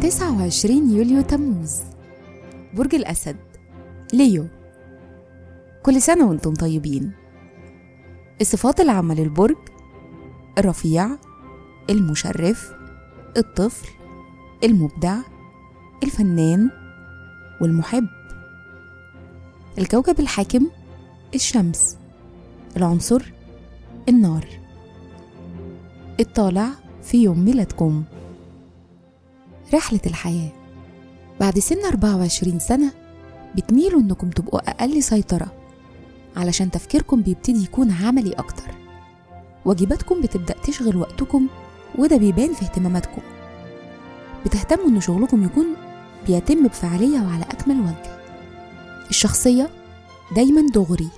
29 يوليو تموز. برج الأسد ليو. كل سنة وأنتم طيبين. الصفات العامة للبرج الرفيع المشرف الطفل المبدع الفنان والمحب. الكوكب الحاكم الشمس. العنصر النار. الطالع في يوم ميلادكم. رحلة الحياة. بعد سن 24 سنة بتميلوا إنكم تبقوا أقل سيطرة علشان تفكيركم بيبتدي يكون عملي أكتر. واجباتكم بتبدأ تشغل وقتكم وده بيبان في اهتماماتكم. بتهتموا إن شغلكم يكون بيتم بفعالية وعلى أكمل وجه. الشخصية دايما دغري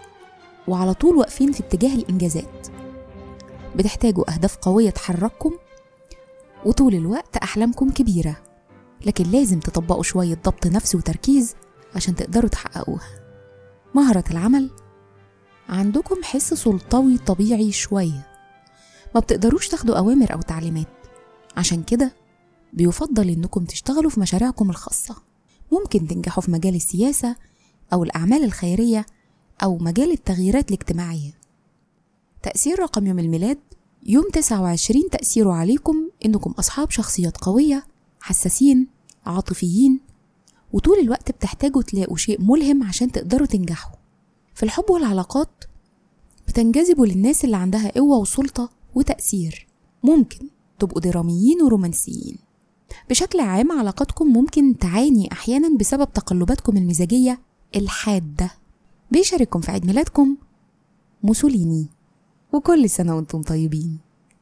وعلى طول واقفين في اتجاه الإنجازات. بتحتاجوا أهداف قوية تحرككم وطول الوقت أحلامكم كبيرة لكن لازم تطبقوا شوية ضبط نفس وتركيز عشان تقدروا تحققوها. مهرة العمل عندكم حس سلطوي طبيعي شوية. ما بتقدروش تاخدوا أوامر أو تعليمات. عشان كده بيفضل إنكم تشتغلوا في مشاريعكم الخاصة. ممكن تنجحوا في مجال السياسة أو الأعمال الخيرية أو مجال التغييرات الاجتماعية. تأثير رقم يوم الميلاد يوم 29 تأثيره عليكم إنكم أصحاب شخصيات قوية حساسين عاطفيين وطول الوقت بتحتاجوا تلاقوا شيء ملهم عشان تقدروا تنجحوا. في الحب والعلاقات بتنجذبوا للناس اللي عندها قوة وسلطة وتأثير. ممكن تبقوا دراميين ورومانسيين. بشكل عام علاقاتكم ممكن تعاني أحيانا بسبب تقلباتكم المزاجية الحادة. بيشارككم في عيد ميلادكم موسوليني. وكل سنة وأنتم طيبين.